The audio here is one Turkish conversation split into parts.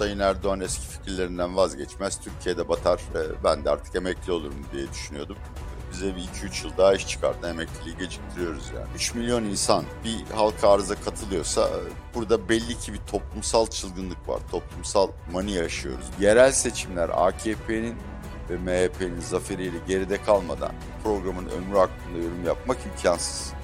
Sayın Erdoğan eski fikirlerinden vazgeçmez. Türkiye'de batar. Ben de artık emekli olurum diye düşünüyordum. Bize bir 2-3 yıl daha iş çıkardı. Emekliliği geciktiriyoruz yani. 3 milyon insan bir halka arıza katılıyorsa burada belli ki bir toplumsal çılgınlık var. Toplumsal mani yaşıyoruz. Yerel seçimler AKP'nin ve MHP'nin zaferiyle geride kalmadan programın ömrü hakkında yorum yapmak imkansız.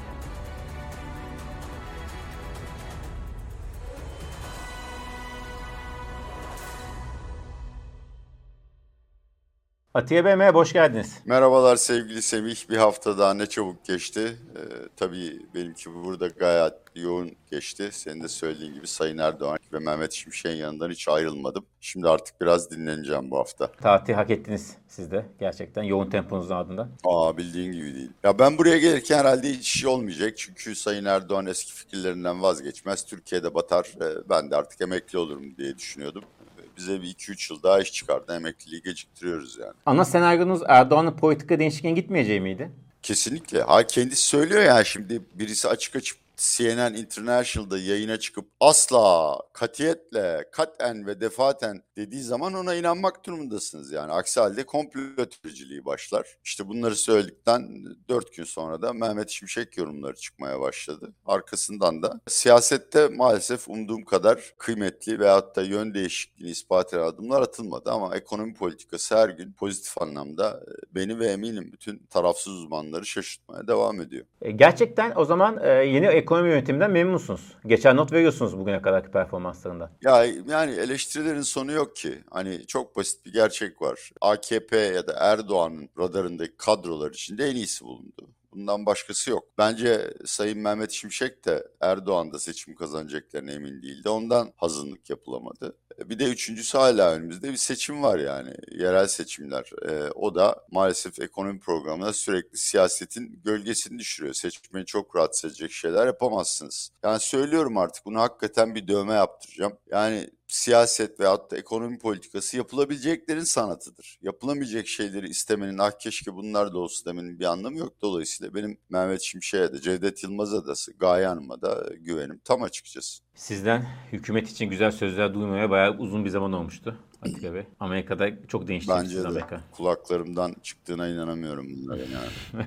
Atiye merhaba, hoş geldiniz. Merhabalar sevgili Semih. Bir hafta daha ne çabuk geçti. Ee, tabii benimki burada gayet yoğun geçti. Senin de söylediğin gibi Sayın Erdoğan ve Mehmet Şimşek'in yanından hiç ayrılmadım. Şimdi artık biraz dinleneceğim bu hafta. Tatil hak ettiniz siz de gerçekten yoğun temponuzun ardından. Aa bildiğin gibi değil. Ya ben buraya gelirken herhalde hiç şey olmayacak. Çünkü Sayın Erdoğan eski fikirlerinden vazgeçmez. Türkiye'de batar. Ee, Ben de artık emekli olurum diye düşünüyordum. Bize bir 2-3 yıl daha iş çıkardı. Emekliliği geciktiriyoruz yani. Ana senaryonuz Erdoğan'ın politika değişikliğine gitmeyeceği miydi? Kesinlikle. Ha kendisi söylüyor ya şimdi birisi açık açık CNN International'da yayına çıkıp asla, katiyetle, katen ve defaten dediği zaman ona inanmak durumundasınız. Yani aksi halde komplo teoriciliği başlar. İşte bunları söyledikten 4 gün sonra da Mehmet Şimşek yorumları çıkmaya başladı. Arkasından da siyasette maalesef umduğum kadar kıymetli veyahut da yön değişikliğini ispat eden adımlar atılmadı. Ama ekonomi politikası her gün pozitif anlamda e, beni ve eminim bütün tarafsız uzmanları şaşırtmaya devam ediyor. E, gerçekten o zaman e, yeni ekonomi yönetiminden memnunsunuz. Geçen not veriyorsunuz bugüne kadarki performanslarında. Ya yani eleştirilerin sonu yok ki. Hani çok basit bir gerçek var. AKP ya da Erdoğan'ın radarındaki kadrolar içinde en iyisi bulundu. Bundan başkası yok. Bence Sayın Mehmet Şimşek de Erdoğan da seçim kazanacaklarına emin değildi. Ondan hazırlık yapılamadı. E, Bir de üçüncüsü hala önümüzde bir seçim var yani. Yerel seçimler. E, o da maalesef ekonomi programına sürekli siyasetin gölgesini düşürüyor. Seçmeni çok rahatsız edecek şeyler yapamazsınız. Yani söylüyorum artık bunu hakikaten bir dövme yaptıracağım. Yani siyaset veyahut da ekonomi politikası yapılabileceklerin sanatıdır. Yapılamayacak şeyleri istemenin ah keşke bunlar da olsa demenin bir anlamı yok. Dolayısıyla benim Mehmet Şimşek'e de Cevdet Yılmaz'a da Gaye Hanım'a da güvenim tam açıkçası. Sizden hükümet için güzel sözler duymaya bayağı uzun bir zaman olmuştu Atiye Bey. Amerika'da çok değişti Bence de Amerika. kulaklarımdan çıktığına inanamıyorum bunlara yani.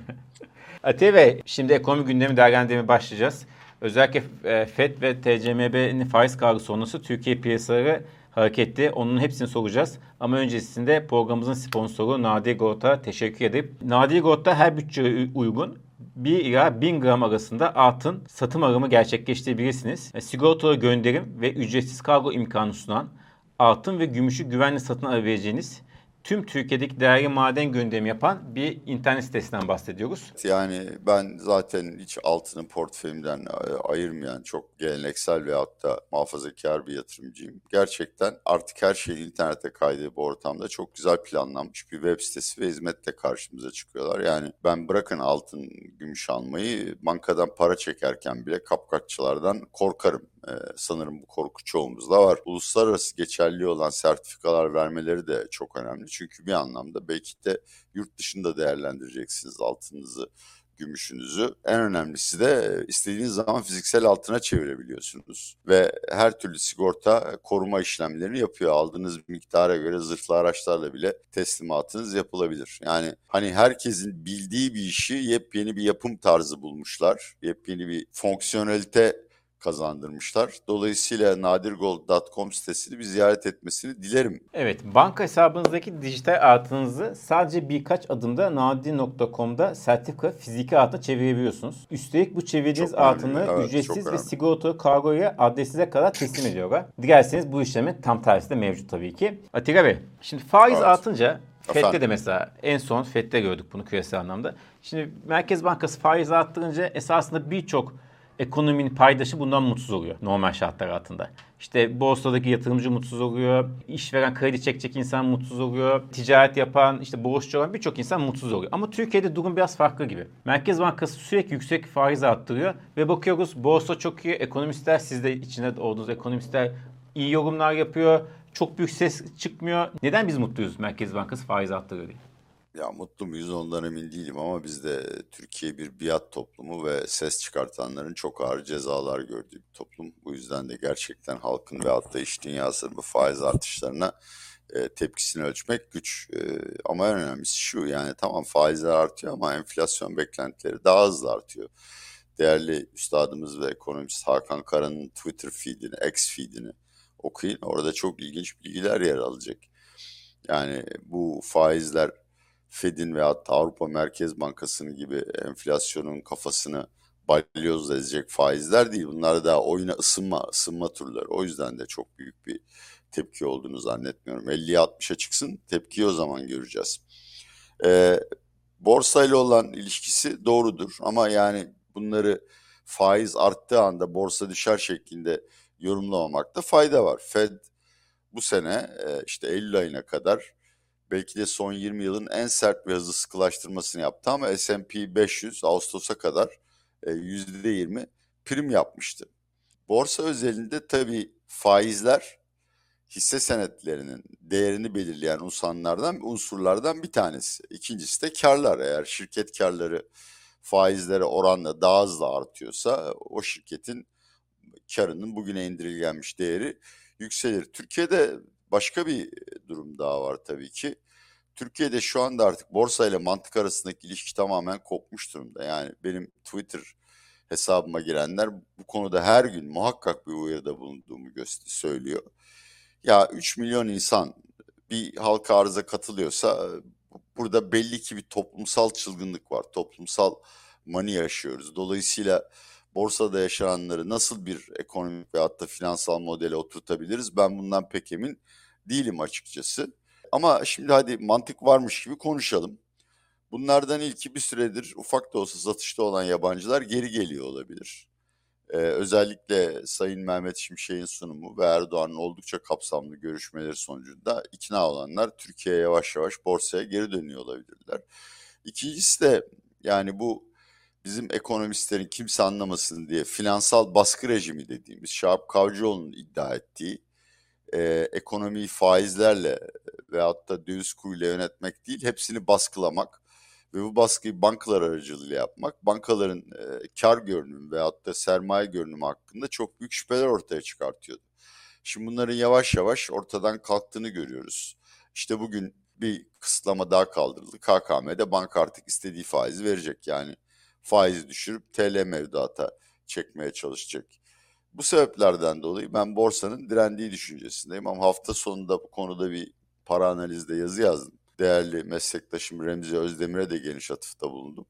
Atiye Bey, şimdi ekonomi gündemi değerlendirmeye başlayacağız. Özellikle e, FED ve TCMB'nin faiz kargı sonrası Türkiye piyasaları hareketli. Onun hepsini soracağız. Ama öncesinde programımızın sponsoru Nadir Gold'a teşekkür edip Nadir Gold'da her bütçeye uygun 1 ila 1000 gram arasında altın satım alımı gerçekleştirebilirsiniz. E, Sigortalı gönderim ve ücretsiz kargo imkanı sunan altın ve gümüşü güvenli satın alabileceğiniz tüm Türkiye'deki değerli maden gönderimi yapan bir internet sitesinden bahsediyoruz. Yani ben zaten hiç altını portföyümden e, ayırmayan çok geleneksel veyahut da muhafazakar bir yatırımcıyım. Gerçekten artık her şeyin internete kaydığı bu ortamda çok güzel planlanmış bir web sitesi ve hizmetle karşımıza çıkıyorlar. Yani ben bırakın altın, gümüş almayı bankadan para çekerken bile kapkaççılardan korkarım. Ee, sanırım bu korku çoğumuzda var. Uluslararası geçerli olan sertifikalar vermeleri de çok önemli. Çünkü bir anlamda belki de yurt dışında değerlendireceksiniz altınınızı, gümüşünüzü. En önemlisi de istediğiniz zaman fiziksel altına çevirebiliyorsunuz. Ve her türlü sigorta koruma işlemlerini yapıyor. Aldığınız miktara göre zırhlı araçlarla bile teslimatınız yapılabilir. Yani hani herkesin bildiği bir işi yepyeni bir yapım tarzı bulmuşlar. Yepyeni bir fonksiyonelite kazandırmışlar. Dolayısıyla nadirgold.com sitesini bir ziyaret etmesini dilerim. Evet, banka hesabınızdaki dijital altınınızı sadece birkaç adımda nadir.com'da sertifika fiziki altına çevirebiliyorsunuz. Üstelik bu çevirdiğiniz Çok önemli, altını evet, ücretsiz ve sigortalı kargoya adresinize kadar teslim ediyorlar. Dilerseniz bu işlemin tam tersi de mevcut tabii ki. Atilla Bey, şimdi faiz Evet. artınca FED'de de mesela en son FED'de gördük bunu küresel anlamda. Şimdi Merkez Bankası faiz arttırınca esasında birçok ekonominin paydaşı bundan mutsuz oluyor normal şartlar altında. İşte borsadaki yatırımcı mutsuz oluyor, işveren kredi çekecek insan mutsuz oluyor, ticaret yapan, işte borçlu olan birçok insan mutsuz oluyor. Ama Türkiye'de durum biraz farklı gibi. Merkez Bankası sürekli yüksek faiz arttırıyor ve bakıyoruz borsa çok iyi, ekonomistler siz de içinde olduğunuz ekonomistler iyi yorumlar yapıyor, çok büyük ses çıkmıyor. Neden biz mutluyuz Merkez Bankası faiz arttırıyor diye? Ya mutlu muyuz ondan emin değilim ama biz de Türkiye bir biat toplumu ve ses çıkartanların çok ağır cezalar gördüğü bir toplum. Bu yüzden de gerçekten halkın ve hatta iş dünyasının bu faiz artışlarına e, tepkisini ölçmek güç. E, ama en önemlisi şu yani tamam faizler artıyor ama enflasyon beklentileri daha hızlı artıyor. Değerli üstadımız ve ekonomist Hakan Kara'nın Twitter feedini, X feedini okuyun. Orada çok ilginç bilgiler yer alacak. Yani bu faizler Fed'in ve hatta Avrupa Merkez Bankası'nın gibi enflasyonun kafasını balyozla ezecek faizler değil. Bunlar da oyuna ısınma, ısınma turları. O yüzden de çok büyük bir tepki olduğunu zannetmiyorum. 50'ye 60'a çıksın tepkiyi o zaman göreceğiz. Ee, borsayla olan ilişkisi doğrudur ama yani bunları faiz arttığı anda borsa düşer şeklinde yorumlamamakta fayda var. Fed bu sene işte Eylül ayına kadar belki de son 20 yılın en sert ve hızlı sıkılaştırmasını yaptı ama S&P 500 Ağustos'a kadar %20 prim yapmıştı. Borsa özelinde tabii faizler hisse senetlerinin değerini belirleyen unsurlardan, unsurlardan bir tanesi. İkincisi de karlar. Eğer şirket karları faizlere oranla daha hızlı artıyorsa o şirketin karının bugüne indirilgenmiş değeri yükselir. Türkiye'de başka bir durum daha var tabii ki. Türkiye'de şu anda artık borsa ile mantık arasındaki ilişki tamamen kopmuş durumda. Yani benim Twitter hesabıma girenler bu konuda her gün muhakkak bir uyarıda bulunduğumu söylüyor. Ya 3 milyon insan bir halka arıza katılıyorsa burada belli ki bir toplumsal çılgınlık var. Toplumsal mani yaşıyoruz. Dolayısıyla borsada yaşananları nasıl bir ekonomik ve hatta finansal modele oturtabiliriz? Ben bundan pek emin değilim açıkçası. Ama şimdi hadi mantık varmış gibi konuşalım. Bunlardan ilki bir süredir ufak da olsa satışta olan yabancılar geri geliyor olabilir. Ee, özellikle Sayın Mehmet Şimşek'in sunumu ve Erdoğan'ın oldukça kapsamlı görüşmeleri sonucunda ikna olanlar Türkiye'ye yavaş yavaş borsaya geri dönüyor olabilirler. İkincisi de yani bu bizim ekonomistlerin kimse anlamasın diye finansal baskı rejimi dediğimiz Şahap Kavcıoğlu'nun iddia ettiği e, ekonomiyi faizlerle veyahut da döviz kuruyla yönetmek değil, hepsini baskılamak ve bu baskıyı bankalar aracılığıyla yapmak, bankaların e, kar görünümü veyahut da sermaye görünümü hakkında çok büyük şüpheler ortaya çıkartıyordu. Şimdi bunların yavaş yavaş ortadan kalktığını görüyoruz. İşte bugün bir kısıtlama daha kaldırıldı. KKM'de banka artık istediği faizi verecek. Yani faizi düşürüp TL mevduata çekmeye çalışacak. Bu sebeplerden dolayı ben borsanın direndiği düşüncesindeyim ama hafta sonunda bu konuda bir para analizde yazı yazdım. Değerli meslektaşım Remzi Özdemir'e de geniş atıfta bulundum.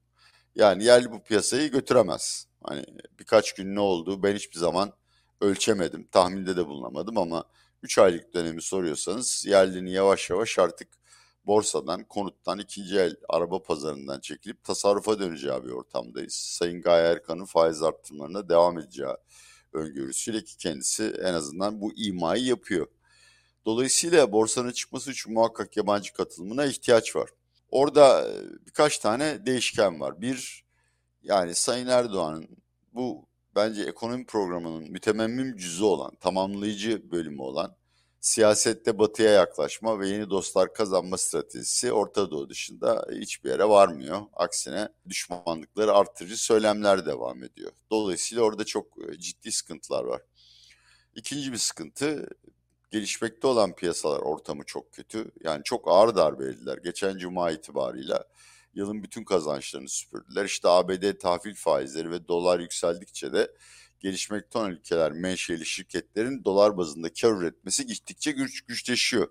Yani yerli bu piyasayı götüremez. Hani birkaç gün ne oldu ben hiçbir zaman ölçemedim. Tahminde de bulunamadım ama 3 aylık dönemi soruyorsanız yerlinin yavaş yavaş artık borsadan, konuttan, ikinci el araba pazarından çekilip tasarrufa döneceği bir ortamdayız. Sayın Gaye Erkan'ın faiz arttırmalarına devam edeceği öngörüsüyle ki kendisi en azından bu imayı yapıyor. Dolayısıyla borsanın çıkması için muhakkak yabancı katılımına ihtiyaç var. Orada e, birkaç tane değişken var. Bir, yani Sayın Erdoğan'ın bu bence ekonomi programının mütememmim cüzü olan, tamamlayıcı bölümü olan siyasette batıya yaklaşma ve yeni dostlar kazanma stratejisi Orta Doğu dışında hiçbir yere varmıyor. Aksine düşmanlıkları artırıcı söylemler devam ediyor. Dolayısıyla orada çok e, ciddi sıkıntılar var. İkinci bir sıkıntı gelişmekte olan piyasalar ortamı çok kötü. Yani çok ağır darbe yediler. Geçen cuma itibarıyla yılın bütün kazançlarını süpürdüler. İşte ABD tahvil faizleri ve dolar yükseldikçe de gelişmekte olan ülkeler menşeli şirketlerin dolar bazında kar üretmesi gittikçe güç, güçleşiyor.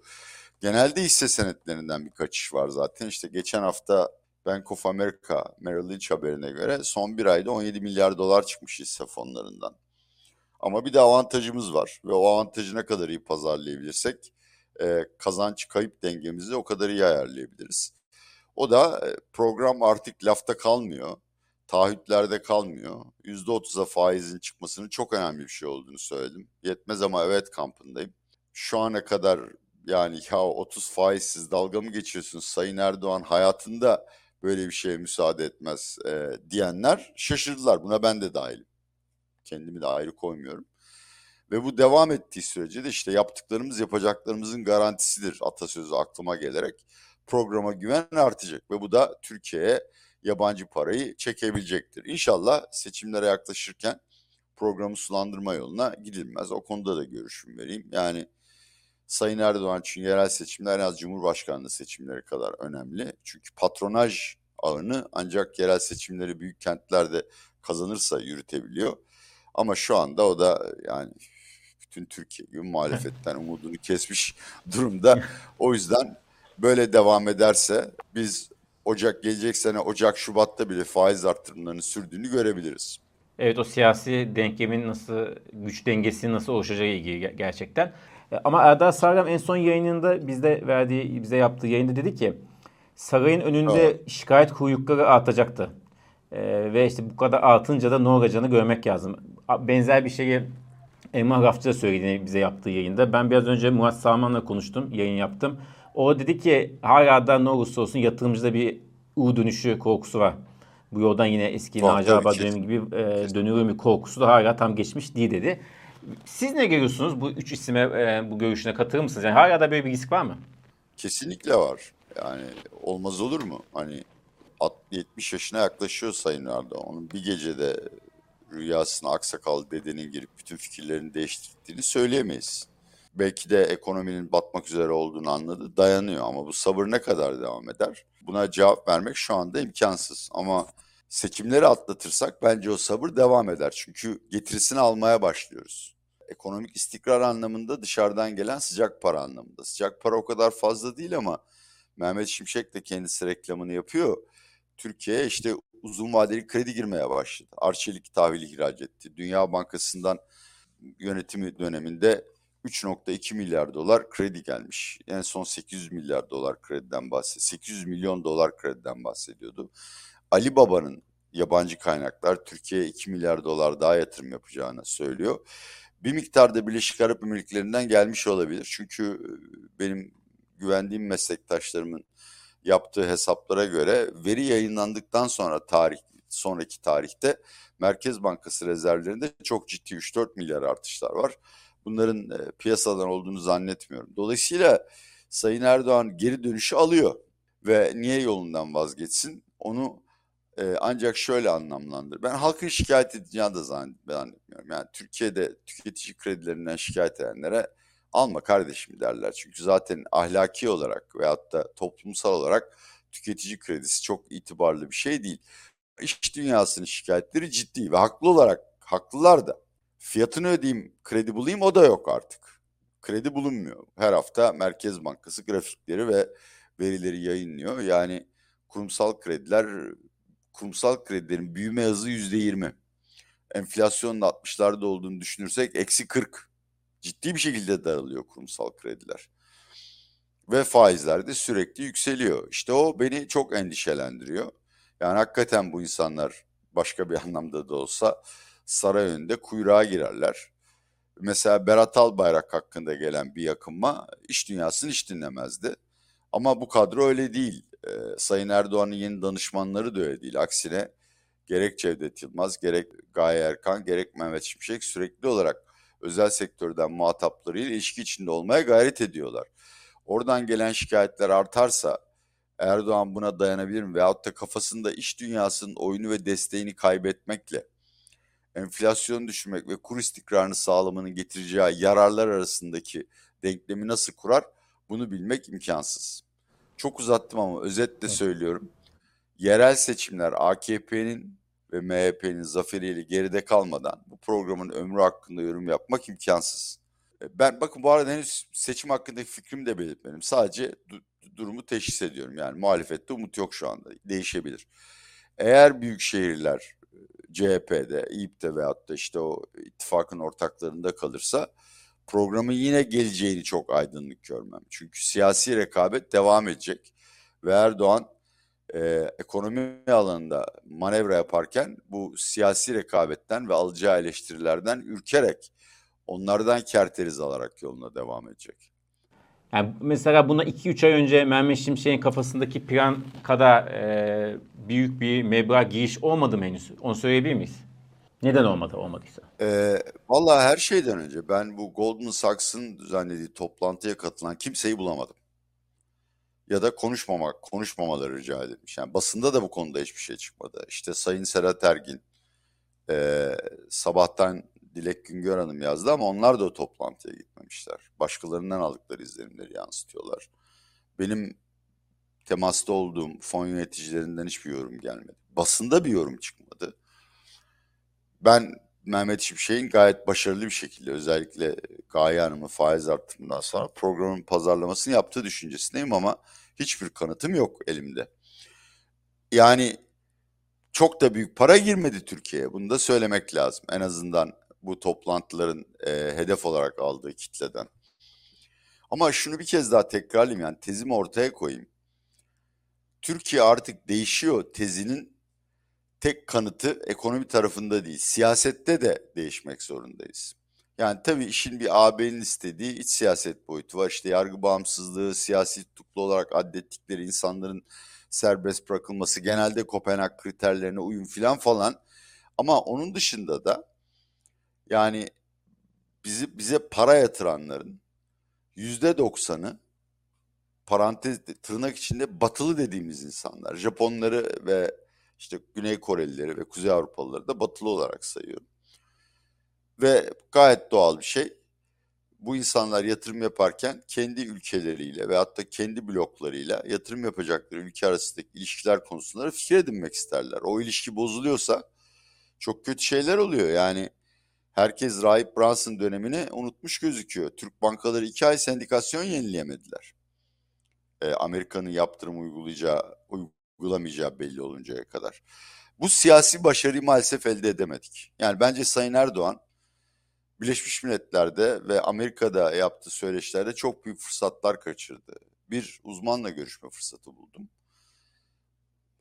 Genelde hisse senetlerinden bir kaçış var zaten. İşte geçen hafta Bank of America Merrill Lynch haberine göre son bir ayda 17 milyar dolar çıkmış hisse fonlarından. Ama bir de avantajımız var ve o avantajı ne kadar iyi pazarlayabilirsek e, kazanç kayıp dengemizi o kadar iyi ayarlayabiliriz. O da e, program artık lafta kalmıyor taahhütlerde kalmıyor. %30'a faizin çıkmasının çok önemli bir şey olduğunu söyledim. Yetmez ama evet kampındayım. Şu ana kadar yani ya 30 faizsiz dalga mı geçiyorsunuz Sayın Erdoğan hayatında böyle bir şeye müsaade etmez e, diyenler şaşırdılar. Buna ben de dahilim. Kendimi de ayrı koymuyorum. Ve bu devam ettiği sürece de işte yaptıklarımız yapacaklarımızın garantisidir atasözü aklıma gelerek programa güven artacak ve bu da Türkiye'ye yabancı parayı çekebilecektir. İnşallah seçimlere yaklaşırken programı sulandırma yoluna gidilmez. O konuda da görüşüm vereyim. Yani Sayın Erdoğan için yerel seçimler en az Cumhurbaşkanlığı seçimleri kadar önemli. Çünkü patronaj ağını ancak yerel seçimleri büyük kentlerde kazanırsa yürütebiliyor. Ama şu anda o da yani bütün Türkiye gibi muhalefetten umudunu kesmiş durumda. O yüzden böyle devam ederse biz Ocak gelecek sene Ocak Şubat'ta bile faiz arttırımlarının sürdüğünü görebiliriz. Evet o siyasi denkemin nasıl güç dengesinin nasıl oluşacağı ilgili gerçekten. E, ama Erdal Sarram en son yayınında bizde verdiği bize yaptığı yayında dedi ki sarayın önünde evet. şikayet kuyrukları artacaktı. Ee, ve işte bu kadar artınca da ne olacağını görmek lazım. Benzer bir şeyi Emrah Rafçı da söylediğini bize yaptığı yayında. Ben biraz önce Murat Salman'la konuştum, yayın yaptım. O dedi ki hala da ne olursa olsun yatırımcıda bir U dönüşü korkusu var. Bu yoldan yine eski Naci Ağabey dönemi gibi e, dönüyor bir korkusu da hala tam geçmiş değil dedi. Siz ne görüyorsunuz bu üç isime e, bu görüşüne katılır mısınız? Yani hala da böyle bir risk var mı? Kesinlikle var. Yani olmaz olur mu? Hani 70 yaşına yaklaşıyor Sayın Erdoğan. Onun bir gecede rüyasına aksakal dedenin girip bütün fikirlerini değiştirdiğini söyleyemeyiz. Belki de ekonominin batmak üzere olduğunu anladı, dayanıyor ama bu sabır ne kadar devam eder? Buna cevap vermek şu anda imkansız ama seçimleri atlatırsak bence o sabır devam eder. Çünkü getirisini almaya başlıyoruz. Ekonomik istikrar anlamında dışarıdan gelen sıcak para anlamında. Sıcak para o kadar fazla değil ama Mehmet Şimşek de kendisi reklamını yapıyor. Türkiye işte uzun vadeli kredi girmeye başladı. Arçelik tahvili ihraç etti. Dünya Bankası'ndan yönetimi döneminde 3.2 milyar dolar kredi gelmiş. En son 800 milyar dolar krediden bahsediyor. 800 milyon dolar krediden bahsediyordu. Ali Baba'nın yabancı kaynaklar Türkiye'ye 2 milyar dolar daha yatırım yapacağını söylüyor. Bir miktarda Birleşik Arap Emirlikleri'nden gelmiş olabilir. Çünkü e, benim güvendiğim meslektaşlarımın yaptığı hesaplara göre veri yayınlandıktan sonra tarih sonraki tarihte Merkez Bankası rezervlerinde çok ciddi 3-4 milyar artışlar var. Bunların e, piyasadan olduğunu zannetmiyorum. Dolayısıyla Sayın Erdoğan geri dönüşü alıyor ve niye yolundan vazgeçsin? Onu e, ancak şöyle anlamlandır. Ben halkın şikayet edeceğini de zannetmiyorum. Yani Türkiye'de tüketici kredilerinden şikayet edenlere alma kardeşim derler. Çünkü zaten ahlaki olarak veyahut da toplumsal olarak tüketici kredisi çok itibarlı bir şey değil. İş dünyasının şikayetleri ciddi ve haklı olarak haklılar da. Fiyatını ödeyeyim, kredi bulayım o da yok artık. Kredi bulunmuyor. Her hafta Merkez Bankası grafikleri ve verileri yayınlıyor. Yani kurumsal krediler, kurumsal kredilerin büyüme hızı yüzde yirmi. Enflasyonun 60'larda olduğunu düşünürsek eksi 40 ciddi bir şekilde daralıyor kurumsal krediler. Ve faizler de sürekli yükseliyor. İşte o beni çok endişelendiriyor. Yani hakikaten bu insanlar başka bir anlamda da olsa saray önünde kuyruğa girerler. Mesela Berat Albayrak hakkında gelen bir yakınma iş dünyasını hiç dinlemezdi. Ama bu kadro öyle değil. Ee, Sayın Erdoğan'ın yeni danışmanları da öyle değil. Aksine gerek Cevdet Yılmaz, gerek Gaye Erkan, gerek Mehmet Şimşek sürekli olarak özel sektörden muhataplarıyla ilişki içinde olmaya gayret ediyorlar. Oradan gelen şikayetler artarsa Erdoğan buna dayanabilir mi? Veyahut da kafasında iş dünyasının oyunu ve desteğini kaybetmekle enflasyonu düşürmek ve kur istikrarını sağlamanın getireceği yararlar arasındaki denklemi nasıl kurar bunu bilmek imkansız. Çok uzattım ama özetle söylüyorum. Yerel seçimler AKP'nin ve MHP'nin zaferiyle geride kalmadan bu programın ömrü hakkında yorum yapmak imkansız. E, ben bakın bu arada henüz seçim hakkındaki fikrimi de belirtmedim. Sadece du- durumu teşhis ediyorum. Yani muhalefette umut yok şu anda. Değişebilir. Eğer büyük şehirler CHP'de, İYİP'te veyahut da işte o ittifakın ortaklarında kalırsa programın yine geleceğini çok aydınlık görmem. Çünkü siyasi rekabet devam edecek ve Erdoğan e, ekonomi alanında manevra yaparken bu siyasi rekabetten ve alacağı eleştirilerden ürkerek onlardan kerteriz alarak yoluna devam edecek. Yani mesela buna 2-3 ay önce Mehmet Şimşek'in kafasındaki plan kadar e, büyük bir meblağ giriş olmadı mı henüz? Onu söyleyebilir miyiz? Neden olmadı olmadıysa? E, Valla her şeyden önce ben bu Goldman Sachs'ın düzenlediği toplantıya katılan kimseyi bulamadım. ya da konuşmamak, konuşmamaları rica edilmiş. Yani basında da bu konuda hiçbir şey çıkmadı. İşte Sayın Serhat Ergin e, sabahtan Dilek Güngör Hanım yazdı ama onlar da o toplantıya gitmemişler. Başkalarından aldıkları izlenimleri yansıtıyorlar. Benim temasta olduğum fon yöneticilerinden hiçbir yorum gelmedi. Basında bir yorum çıkmadı. Ben Mehmet Şimşek'in gayet başarılı bir şekilde özellikle Gaye Hanım'ın faiz artırımından sonra programın pazarlamasını yaptığı düşüncesindeyim ama hiçbir kanıtım yok elimde. Yani çok da büyük para girmedi Türkiye'ye. Bunu da söylemek lazım. En azından bu toplantıların e, hedef olarak aldığı kitleden. Ama şunu bir kez daha tekrarlayayım yani tezimi ortaya koyayım. Türkiye artık değişiyor tezinin tek kanıtı ekonomi tarafında değil, siyasette de değişmek zorundayız. Yani tabii işin bir AB'nin istediği iç siyaset boyutu var. İşte yargı bağımsızlığı, siyasi tutuklu olarak addettikleri insanların serbest bırakılması, genelde Kopenhag kriterlerine uyum filan falan. Ama onun dışında da yani bizi bize para yatıranların yüzde doksanı parantez tırnak içinde batılı dediğimiz insanlar. Japonları ve işte Güney Korelileri ve Kuzey Avrupalıları da batılı olarak sayıyorum. Ve gayet doğal bir şey. Bu insanlar yatırım yaparken kendi ülkeleriyle ve hatta kendi bloklarıyla yatırım yapacakları ülke arasındaki ilişkiler konusunda fikir edinmek isterler. O ilişki bozuluyorsa çok kötü şeyler oluyor. Yani herkes Rahip Brunson dönemini unutmuş gözüküyor. Türk bankaları iki ay sendikasyon yenileyemediler. Ee, Amerika'nın yaptırım uygulayacağı, uygulamayacağı belli oluncaya kadar. Bu siyasi başarıyı maalesef elde edemedik. Yani bence Sayın Erdoğan Birleşmiş Milletler'de ve Amerika'da yaptığı söyleşilerde çok büyük fırsatlar kaçırdı. Bir uzmanla görüşme fırsatı buldum.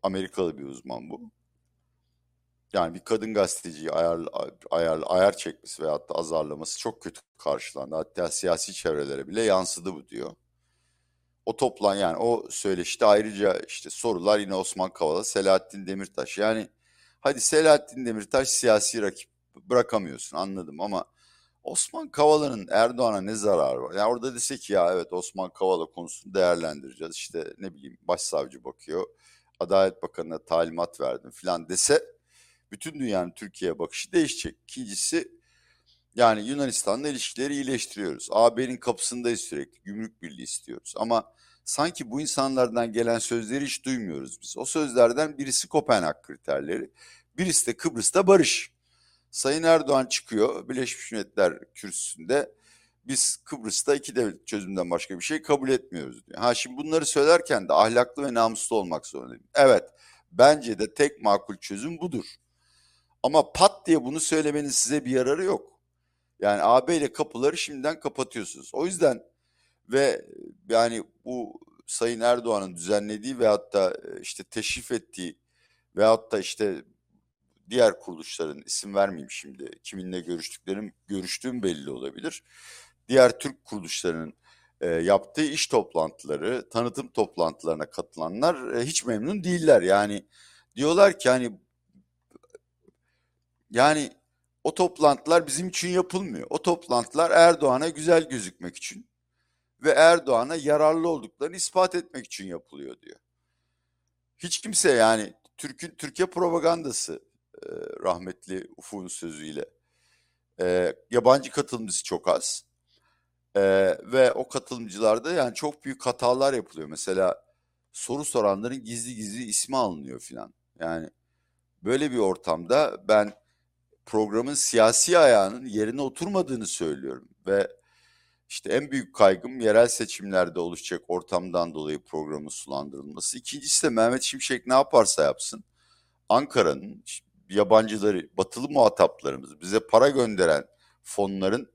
Amerikalı bir uzman bu. Yani bir kadın gazeteciyi ayar, ayar, ayar çekmesi veyahut da azarlaması çok kötü karşılandı. Hatta siyasi çevrelere bile yansıdı bu diyor. O toplan yani o söyleşte ayrıca işte sorular yine Osman Kavala, Selahattin Demirtaş. Yani hadi Selahattin Demirtaş siyasi rakip bırakamıyorsun anladım ama Osman Kavala'nın Erdoğan'a ne zararı var? Yani orada desek ya evet Osman Kavala konusunu değerlendireceğiz. İşte ne bileyim başsavcı bakıyor. Adalet Bakanı'na talimat verdim falan dese bütün dünyanın Türkiye'ye bakışı değişecek. İkincisi yani Yunanistan'la ilişkileri iyileştiriyoruz. AB'nin kapısındayız sürekli. Gümrük Birliği istiyoruz. Ama sanki bu insanlardan gelen sözleri hiç duymuyoruz biz. O sözlerden birisi Kopenhag kriterleri, birisi de Kıbrıs'ta barış. Sayın Erdoğan çıkıyor Birleşmiş Milletler kürsüsünde biz Kıbrıs'ta iki devlet çözümünden başka bir şey kabul etmiyoruz diyor. Ha şimdi bunları söylerken de ahlaklı ve namuslu olmak zorundayım. Evet bence de tek makul çözüm budur. Ama pat diye bunu söylemenin size bir yararı yok. Yani AB ile kapıları şimdiden kapatıyorsunuz. O yüzden ve yani bu Sayın Erdoğan'ın düzenlediği ve hatta işte teşrif ettiği ve hatta işte diğer kuruluşların isim vermeyeyim şimdi kiminle görüştüklerim görüştüğüm belli olabilir. Diğer Türk kuruluşlarının e, yaptığı iş toplantıları, tanıtım toplantılarına katılanlar e, hiç memnun değiller. Yani diyorlar ki hani yani o toplantılar bizim için yapılmıyor. O toplantılar Erdoğan'a güzel gözükmek için ve Erdoğan'a yararlı olduklarını ispat etmek için yapılıyor diyor. Hiç kimse yani Türk'ün Türkiye propagandası e, rahmetli Ufuk'un sözüyle. E, yabancı katılımcısı çok az. E, ve o katılımcılarda yani çok büyük hatalar yapılıyor. Mesela soru soranların gizli gizli ismi alınıyor filan. Yani böyle bir ortamda ben programın siyasi ayağının yerine oturmadığını söylüyorum ve işte en büyük kaygım yerel seçimlerde oluşacak ortamdan dolayı programın sulandırılması. İkincisi de Mehmet Şimşek ne yaparsa yapsın Ankara'nın yabancıları, batılı muhataplarımız, bize para gönderen fonların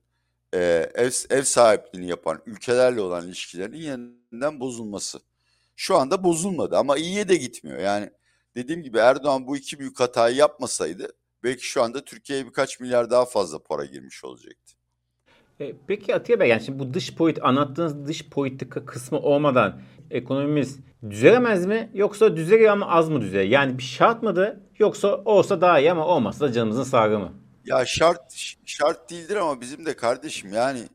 e, ev, ev sahipliğini yapan ülkelerle olan ilişkilerin yeniden bozulması. Şu anda bozulmadı ama iyiye de gitmiyor. Yani dediğim gibi Erdoğan bu iki büyük hatayı yapmasaydı belki şu anda Türkiye'ye birkaç milyar daha fazla para girmiş olacaktı. E, peki Atiye Bey yani şimdi bu dış politik anlattığınız dış politika kısmı olmadan ekonomimiz düzelemez mi yoksa düzeliyor ama az mı düzeliyor? Yani bir şart mıdır yoksa olsa daha iyi ama olmazsa da canımızın sağlığı mı? Ya şart şart değildir ama bizim de kardeşim yani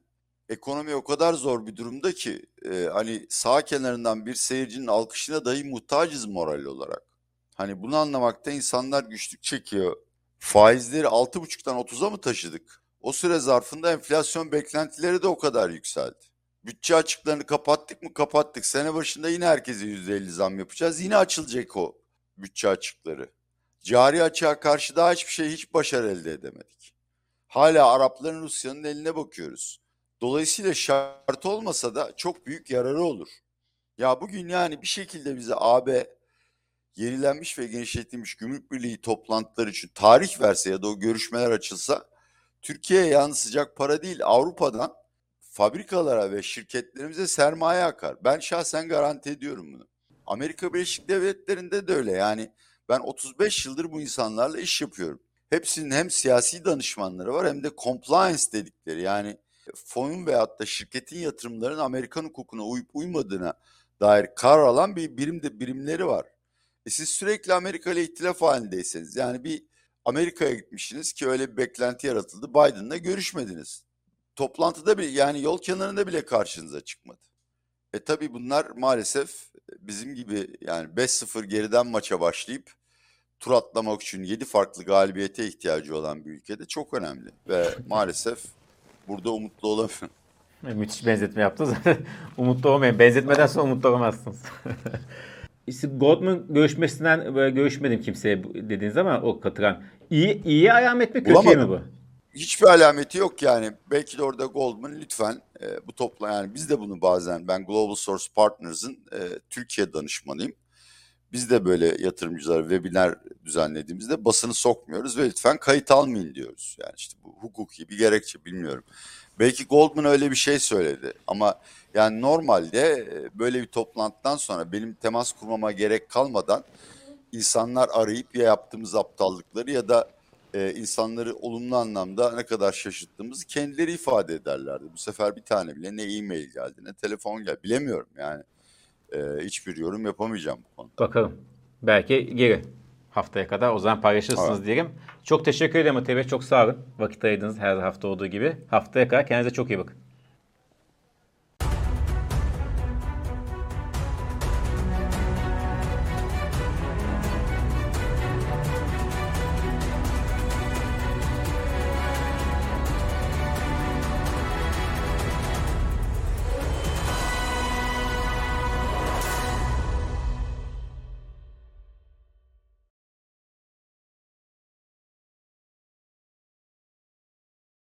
ekonomi o kadar zor bir durumda ki e, hani sağ kenarından bir seyircinin alkışına dahi muhtacız moral olarak. Hani bunu anlamakta insanlar güçlük çekiyor. Faizleri 6,5'tan 30'a mı taşıdık? O süre zarfında enflasyon beklentileri de o kadar yükseldi. Bütçe açıklarını kapattık mı? Kapattık. Sene başında yine herkese %50 zam yapacağız. Yine açılacak o bütçe açıkları. Cari açığa karşı daha hiçbir şey, hiç başarı elde edemedik. Hala Arapların Rusya'nın eline bakıyoruz. Dolayısıyla şart olmasa da çok büyük yararı olur. Ya bugün yani bir şekilde bize AB yenilenmiş ve genişletilmiş gümrük birliği toplantıları için tarih verse ya da o görüşmeler açılsa Türkiye'ye yalnız sıcak para değil Avrupa'dan fabrikalara ve şirketlerimize sermaye akar. Ben şahsen garanti ediyorum bunu. Amerika Birleşik Devletleri'nde de öyle yani ben 35 yıldır bu insanlarla iş yapıyorum. Hepsinin hem siyasi danışmanları var hem de compliance dedikleri yani fonun veyahut da şirketin yatırımlarının Amerikan hukukuna uyup uymadığına dair karar alan bir birim de birimleri var. E siz sürekli Amerika ile ihtilaf halindeyseniz yani bir Amerika'ya gitmişsiniz ki öyle bir beklenti yaratıldı. Biden'la görüşmediniz. Toplantıda bile yani yol kenarında bile karşınıza çıkmadı. E tabi bunlar maalesef bizim gibi yani 5-0 geriden maça başlayıp tur atlamak için 7 farklı galibiyete ihtiyacı olan bir ülkede çok önemli. Ve maalesef burada umutlu olamıyorum. Müthiş benzetme yaptınız. umutlu olmayın. Benzetmeden sonra umutlu olamazsınız. Goldman görüşmesinden böyle görüşmedim kimseye dediniz ama o katıran. İyi, iyi alamet mi kötüye mi bu? Hiçbir alameti yok yani. Belki de orada Goldman lütfen e, bu topla yani biz de bunu bazen ben Global Source Partners'ın e, Türkiye danışmanıyım. Biz de böyle yatırımcılara webinar düzenlediğimizde basını sokmuyoruz ve lütfen kayıt almayın diyoruz. Yani işte bu hukuki bir gerekçe bilmiyorum. Belki Goldman öyle bir şey söyledi ama yani normalde e, böyle bir toplantıdan sonra benim temas kurmama gerek kalmadan insanlar arayıp ya yaptığımız aptallıkları ya da e, insanları olumlu anlamda ne kadar şaşırttığımızı kendileri ifade ederlerdi. Bu sefer bir tane bile ne e-mail geldi ne telefon geldi bilemiyorum yani. E, hiçbir yorum yapamayacağım bu konuda. Bakalım. Belki geri haftaya kadar o zaman paylaşırsınız Evet. diyelim. Çok teşekkür ederim Bey. Çok sağ olun. Vakit ayırdınız her hafta olduğu gibi. Haftaya kadar kendinize çok iyi bakın.